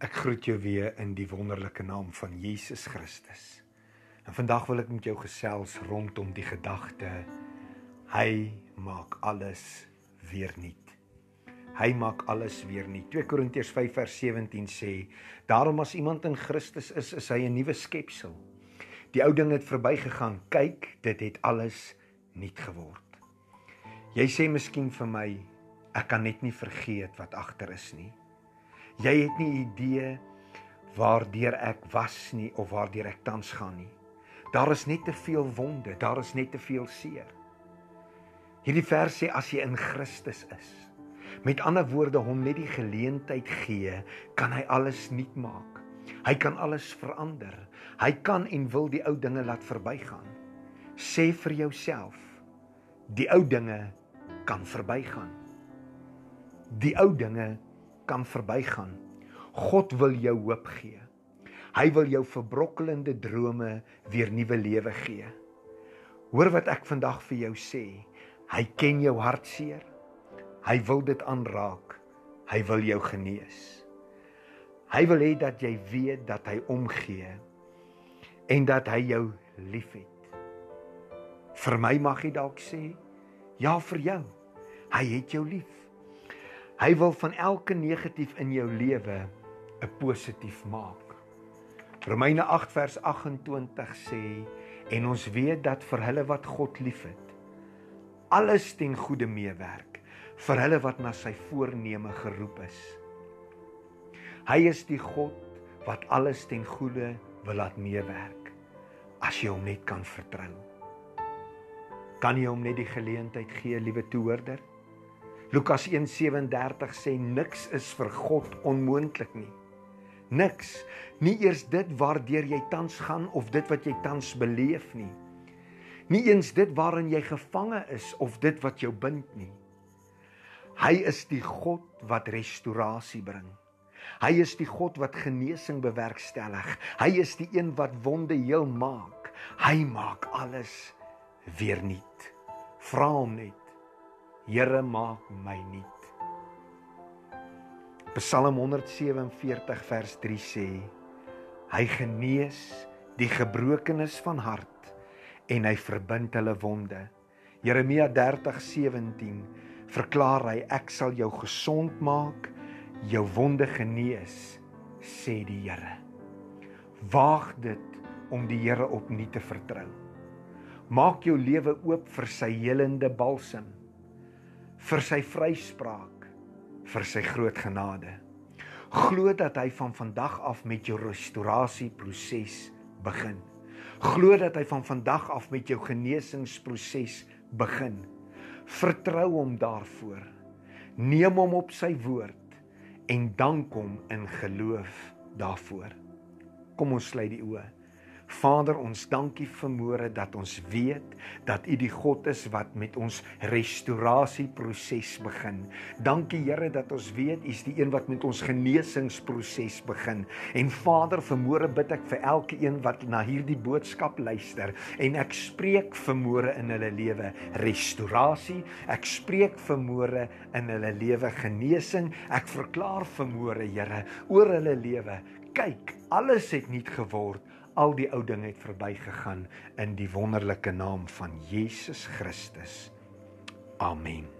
Ek groet jou weer in die wonderlike naam van Jesus Christus. En vandag wil ek met jou gesels rondom die gedagte hy maak alles weer nuut. Hy maak alles weer nuut. 2 Korintiërs 5 vers 17 sê: "Daarom as iemand in Christus is, is hy 'n nuwe skepsel. Die ou ding het verbygegaan. Kyk, dit het alles nuut geword." Jy sê miskien vir my, ek kan net nie vergeet wat agter is nie. Jy het nie idee waardeur ek was nie of waardeur ek tans gaan nie. Daar is net te veel wonde, daar is net te veel seer. Hierdie vers sê as jy in Christus is. Met ander woorde hom net die geleentheid gee, kan hy alles nuut maak. Hy kan alles verander. Hy kan en wil die ou dinge laat verbygaan. Sê vir jouself, die ou dinge kan verbygaan. Die ou dinge kan verbygaan. God wil jou hoop gee. Hy wil jou verbrokkelende drome weer nuwe lewe gee. Hoor wat ek vandag vir jou sê. Hy ken jou hartseer. Hy wil dit aanraak. Hy wil jou genees. Hy wil hê dat jy weet dat hy omgee en dat hy jou liefhet. Vir my mag jy dalk sê, ja vir jou. Hy het jou lief. Hy wil van elke negatief in jou lewe 'n positief maak. Romeine 8 vers 28 sê en ons weet dat vir hulle wat God liefhet alles ten goeie meewerk vir hulle wat na sy voorneme geroep is. Hy is die God wat alles ten goeie wil laat meewerk as jy hom net kan vertrou. Kan jy hom net die geleentheid gee, liewe toehoorder? Lukas 1:37 sê niks is vir God onmoontlik nie. Niks, nie eers dit waardeur jy tans gaan of dit wat jy tans beleef nie. Nie eens dit waarin jy gevange is of dit wat jou bind nie. Hy is die God wat restaurasie bring. Hy is die God wat genesing bewerkstellig. Hy is die een wat wonde heel maak. Hy maak alles weer nuut. Vra hom net Here maak my nuut. Psalm 147 vers 3 sê: Hy genees die gebrokenes van hart en hy verbind hulle wonde. Jeremia 30:17 verklaar hy: Ek sal jou gesond maak, jou wonde genees, sê die Here. Waag dit om die Here opnuut te vertrou. Maak jou lewe oop vir sy helende balsem vir sy vryspraak, vir sy groot genade. Glo dat hy van vandag af met jou restaurasieproses begin. Glo dat hy van vandag af met jou genesingsproses begin. Vertrou hom daarvoor. Neem hom op sy woord en dank hom in geloof daarvoor. Kom ons sluit die oë. Vader, ons dankie vir môre dat ons weet dat U die God is wat met ons restaurasieproses begin. Dankie Here dat ons weet U is die een wat met ons genesingsproses begin. En Vader, vir môre bid ek vir elke een wat na hierdie boodskap luister en ek spreek vir môre in hulle lewe restaurasie. Ek spreek vir môre in hulle lewe genesing. Ek verklaar vir môre, Here, oor hulle lewe. Kyk, alles het nuut geword al die ou dinge het verbygegaan in die wonderlike naam van Jesus Christus. Amen.